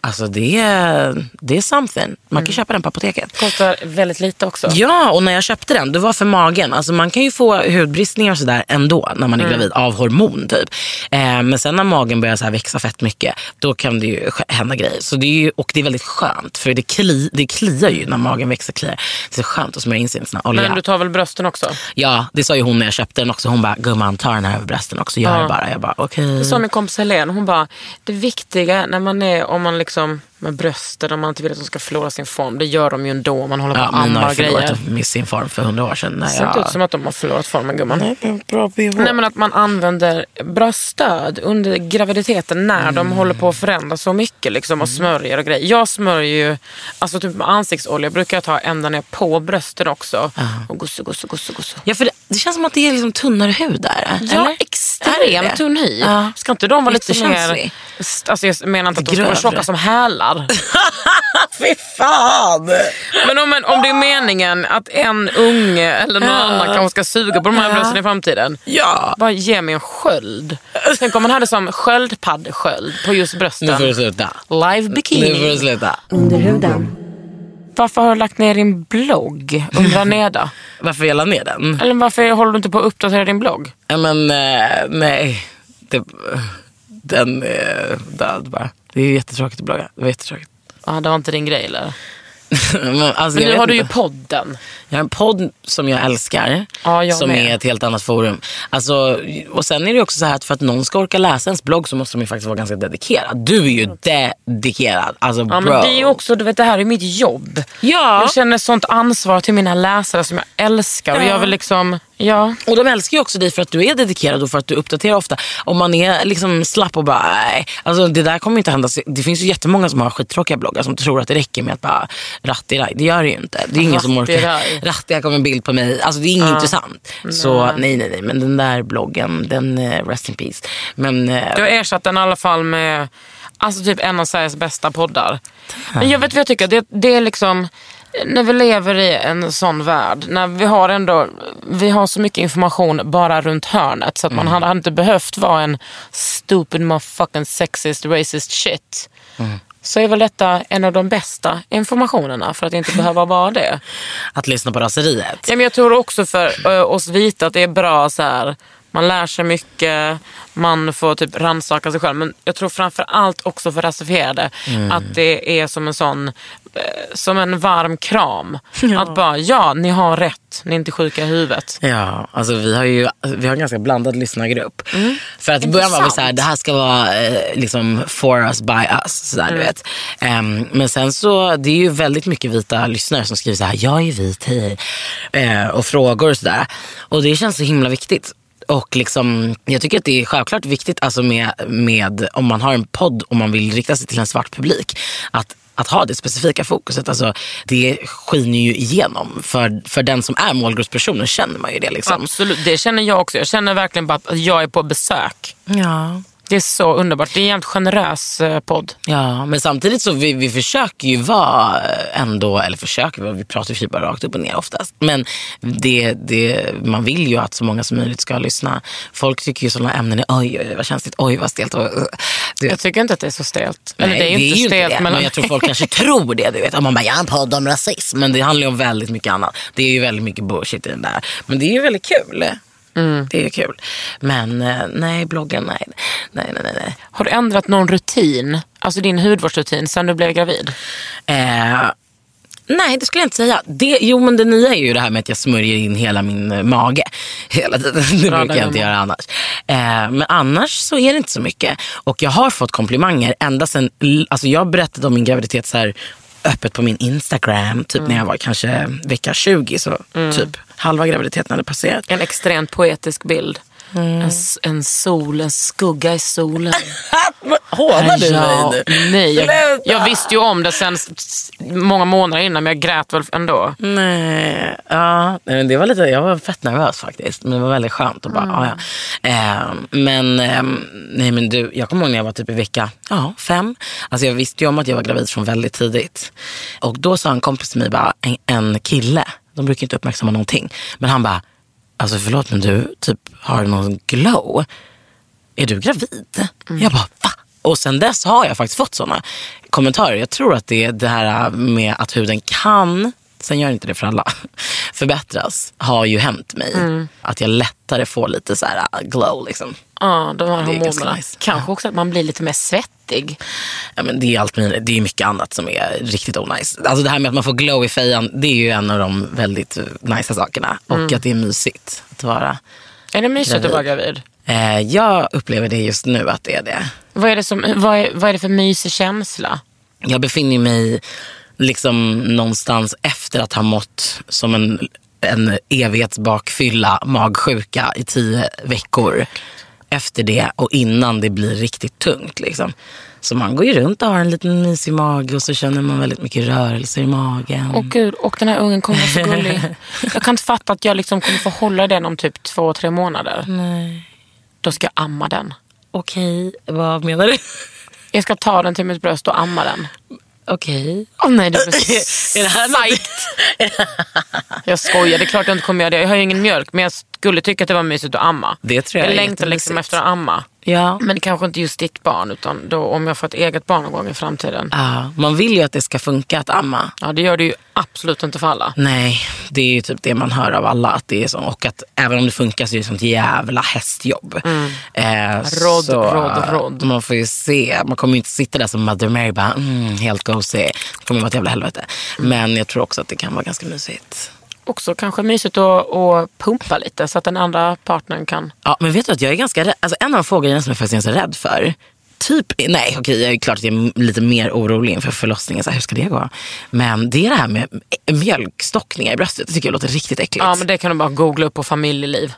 Alltså det är, det är something. Man kan köpa den på apoteket. Kostar väldigt lite också. Ja, och när jag köpte den, det var för magen. Alltså man kan ju få hudbristningar och sådär ändå när man är gravid av hormon typ. Eh, men sen när magen börjar så växa fett mycket, då kan det ju hända grejer. Så det är ju, och det är väldigt skönt, för det, kli, det kliar ju när magen växer. Kliar. Det är skönt att smörja in sån här olja. Men du tar väl brösten också? Ja, det sa ju hon när jag köpte den också. Hon bara, gumman ta den här över brösten också. Gör Ja. det bara. Jag bara, okej. Det sa min kompis Helene. Hon bara, det viktiga när man är, om man liksom med brösten, om man inte vill att de ska förlora sin form. Det gör de ju ändå om man håller på Ja, och ammar har och förlorat grejer. med sin form för hundra år sedan. Det ser inte ut som att de har förlorat formen gumman. Nej, bra BH. Nej men att man använder bröststöd under graviditeten när de Mm. håller på att förändras så mycket liksom, och smörjer och grejer. Jag smörjer ju, alltså typ med ansiktsolja brukar jag ta ända ner på brösten också. Och gosse, gosse, gosse, gosse. Ja, för det, det känns som att det är liksom tunnare hud där. Ja, eller? Extremt tunn hy. Ja. Ska inte de vara lite mer... Jättekänslig. Alltså jag menar inte att de ska vara tjocka som hälar. Fy fan! Men om, om det är meningen att en unge eller någon annan kanske ska suga på de här brösten i framtiden. Ja. Bara ge mig en sköld. Tänk om man hade som sköldpaddsköld på just Nu får du brösten. sluta. Live Nu får du bikini. sluta. Under huden. Varför har du lagt ner din blogg? Undrar Neda. Varför jag la ner den? Eller varför håller du inte på att uppdatera din blogg? Ja, men eh, nej. Det, den är död bara. Det är jättetråkigt att blogga. Det var jättetråkigt. Ja, det var inte din grej eller? men alltså, Men nu har du ju inte. podden. Jag har en podd som jag älskar. Ja, jag som med. är ett helt annat forum. Alltså, och sen är det också så här att för att någon ska orka läsa ens blogg så måste de ju faktiskt vara ganska dedikerad. Du är ju dedikerad. Alltså Ja, bro. men det är ju också, du vet det här är mitt jobb. Ja. Jag känner sånt ansvar till mina läsare som jag älskar. Och jag vill liksom, ja. Och de älskar ju också dig för att du är dedikerad och för att du uppdaterar ofta. Om man är liksom slapp och bara, nej. Alltså det där kommer inte hända. Det finns ju jättemånga som har skittråkiga bloggar som tror att det räcker med att bara rattiraj. Det gör det ju inte. Det är ingen som orkar. Rattiraj. Kommer en bild på mig. Alltså det är inget intressant. Så nej, nej, nej. Men den där bloggen, den eh, rest in peace. Men eh, Jag har ersatt den i alla fall med alltså typ en av Sveriges bästa poddar. Men jag vet vad jag tycker, det, det är liksom när vi lever i en sån värld, när vi har ändå vi har så mycket information bara runt hörnet så att man hade inte behövt vara en stupid motherfucking sexist racist shit. Så är väl detta en av de bästa informationerna för att inte behöva vara det. att lyssna på raseriet. Ja, men jag tror också för ö, oss vita att det är bra så här. Man lär sig mycket, man får typ rannsaka sig själv. Men jag tror framför allt också för rasifierade att det är som en sån, eh, som en varm kram. Att bara, ja ni har rätt, ni är inte sjuka i huvudet. Ja, alltså vi har ju vi har en ganska blandad lyssnargrupp. För att i början var vi så här, det här ska vara eh, liksom for us by us. Så där, du vet. Ehm, men sen så, det är ju väldigt mycket vita lyssnare som skriver så här, jag är vit, hej. Eh, och frågor och sådär. Och det känns så himla viktigt. Och liksom, jag tycker att det är självklart viktigt alltså med, med om man har en podd och man vill rikta sig till en svart publik. Att att ha det specifika fokuset. Alltså, det skiner ju igenom. För, för den som är målgruppspersonen känner man ju det. Liksom. Absolut, det känner jag också. Jag känner verkligen bara att jag är på besök. Ja. Det är så underbart. Det är en jävligt generös eh, podd. Ja, men samtidigt så vi, vi försöker ju vara ändå, eller försöker, vi pratar ju bara rakt upp och ner oftast. Men det, det, man vill ju att så många som möjligt ska lyssna. Folk tycker ju sådana ämnen är oj, oj vad känsligt, oj vad stelt. Och, du Jag tycker inte att det är så stelt. Eller Nej, det är ju inte stelt. det, men men jag tror folk kanske tror det. Du vet. Om man bara, jag har en podd om rasism. Men det handlar ju om väldigt mycket annat. Det är ju väldigt mycket bullshit i den där. Men det är ju väldigt kul. Mm. Det är kul. Men eh, nej, bloggen, nej. Nej, nej, nej. Har du ändrat någon rutin? Alltså din hudvårdsrutin sen du blev gravid? Eh, nej, det skulle jag inte säga. Det, jo, men det nya är ju det här med att jag smörjer in hela min eh, mage hela tiden. Det Bra, brukar jag inte göra annars. Eh, men annars så är det inte så mycket. Och jag har fått komplimanger ända sedan, alltså jag berättade om min graviditet så här öppet på min Instagram, typ när jag var kanske vecka 20, så typ halva graviditeten hade passerat. En extremt poetisk bild. Mm. En, en sol, en skugga i solen. Hånar du Ja, mig nu? Nej, jag, jag visste ju om det sen många månader innan men jag grät väl ändå. Nej, ja, nej, men det var lite, jag var fett nervös faktiskt. Men det var väldigt skönt att bara, ja, ja. Eh, men, ehm, nej men du, jag kommer ihåg när jag var typ i vecka ja, fem. Alltså jag visste ju om att jag var gravid från väldigt tidigt. Och då sa en kompis till mig, bara, en, en kille, de brukar inte uppmärksamma någonting. Men han bara, alltså förlåt men du typ har någon glow. Är du gravid? Jag bara, va? Och sen dess har jag faktiskt fått sådana kommentarer. Jag tror att det är det här med att huden kan, sen gör inte det för alla, förbättras. Har ju hänt mig. Att jag lättare får lite så här uh, glow liksom. Ja, de här hormonerna. nice. Kanske också att man blir lite mer svettig. Ja, men det är allt. Det är mycket annat som är riktigt onajs. Alltså det här med att man får glow i fejan, det är ju en av de väldigt nice sakerna. Och att det är mysigt att vara. Är det mysigt att Gravid. vara gravid? Eh, jag upplever det just nu att det är det. Vad är det, som, vad är, vad är det för mysig känsla? Jag befinner mig liksom någonstans efter att ha mått som en, en evighetsbakfylla magsjuka i tio veckor. Efter det och innan det blir riktigt tungt. Liksom. Så man går ju runt och har en liten mysig mage och så känner man väldigt mycket rörelse i magen. Åh gud, och den här ungen kommer vara så gullig. jag kan inte fatta att jag liksom kommer få hålla den om typ två, tre månader. Nej. Då ska jag amma den. Okej, vad menar du? Jag ska ta den till mitt bröst och amma den. Okej. Åh nej, det blir något- Jag skojar, det är klart jag inte kommer göra det. Jag har ju ingen mjölk men jag skulle tycka att det var mysigt att amma. Det tror jag jag längtar liksom efter att amma. Ja. Men kanske inte just ditt barn utan då, om jag får ett eget barn någon gång i framtiden. Ja, man vill ju att det ska funka att amma. Ja, det gör det ju absolut inte för alla. Nej, det är ju typ det man hör av alla. Att det är så. Och att även om det funkar så är det sånt jävla hästjobb. Eh, Rodd, så, rodd, rodd. Man får ju se. Man kommer ju inte sitta där som Mother Mary bara mm, helt gosy. Det kommer vara ett jävla helvete. Men jag tror också att det kan vara ganska mysigt. Också kanske mysigt att, att pumpa lite så att den andra partnern kan... Ja, men vet du att jag är ganska rädd. Alltså, en av grejerna som jag faktiskt är ganska rädd för. Typ, nej okej, jag är klart att jag är lite mer orolig inför förlossningen. Så här, hur ska det gå? Men det är det här med mjölkstockningar i bröstet. Det tycker jag låter riktigt äckligt. Ja, men det kan du bara googla upp på familjeliv.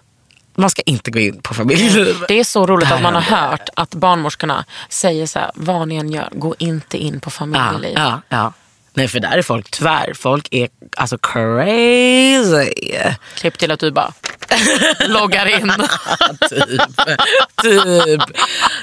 Man ska inte gå in på familjeliv. Det är så roligt att man har hört att barnmorskorna säger så här, vad ni än gör, gå inte in på Ja, familjeliv. ja, ja. Nej, för där är folk tvär. Folk är alltså crazy. Klipp till att du bara loggar in. typ. typ.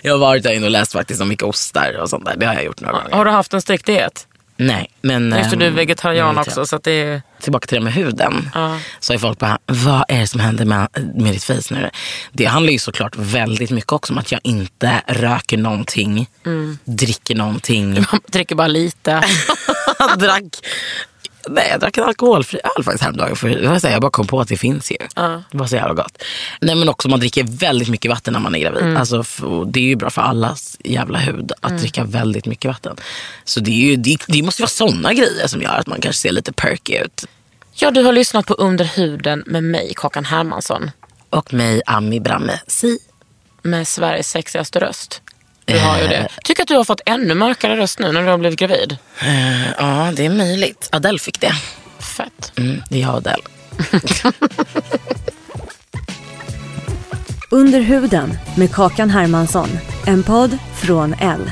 Jag har varit där inne och läst faktiskt om vilka ostar och sånt där. Det har jag gjort några gånger. Har du haft en strikt diet? Nej, men... Just det, du är ehm, vegetarian också. Så att det är... Tillbaka till det med huden. Ja. Så är folk bara, vad är det som händer med, med ditt face nu? Det handlar ju såklart väldigt mycket också om att jag inte röker någonting, Mm. dricker någonting. Dricker bara lite. drack, nej, jag drack en alkoholfri öl faktiskt häromdagen. För jag, säga, jag bara kom på att det finns ju. Det var så jävla gott. Nej men också man dricker väldigt mycket vatten när man är gravid. Mm. Alltså, det är ju bra för allas jävla hud att dricka väldigt mycket vatten. Så det, är ju, det, det måste ju vara sådana grejer som gör att man kanske ser lite perky ut. Ja, du har lyssnat på Under huden med mig, Kakan Hermansson. Och mig, Ami Bramme Si. Med Sveriges sexigaste röst. Du har ju det. Tycker att du har fått ännu mörkare röst nu när du har blivit gravid. Eh, ja, det är möjligt. Adele fick det. Fett. Mm, det är jag och Adele. Under huden med Kakan Hermansson. En podd från L.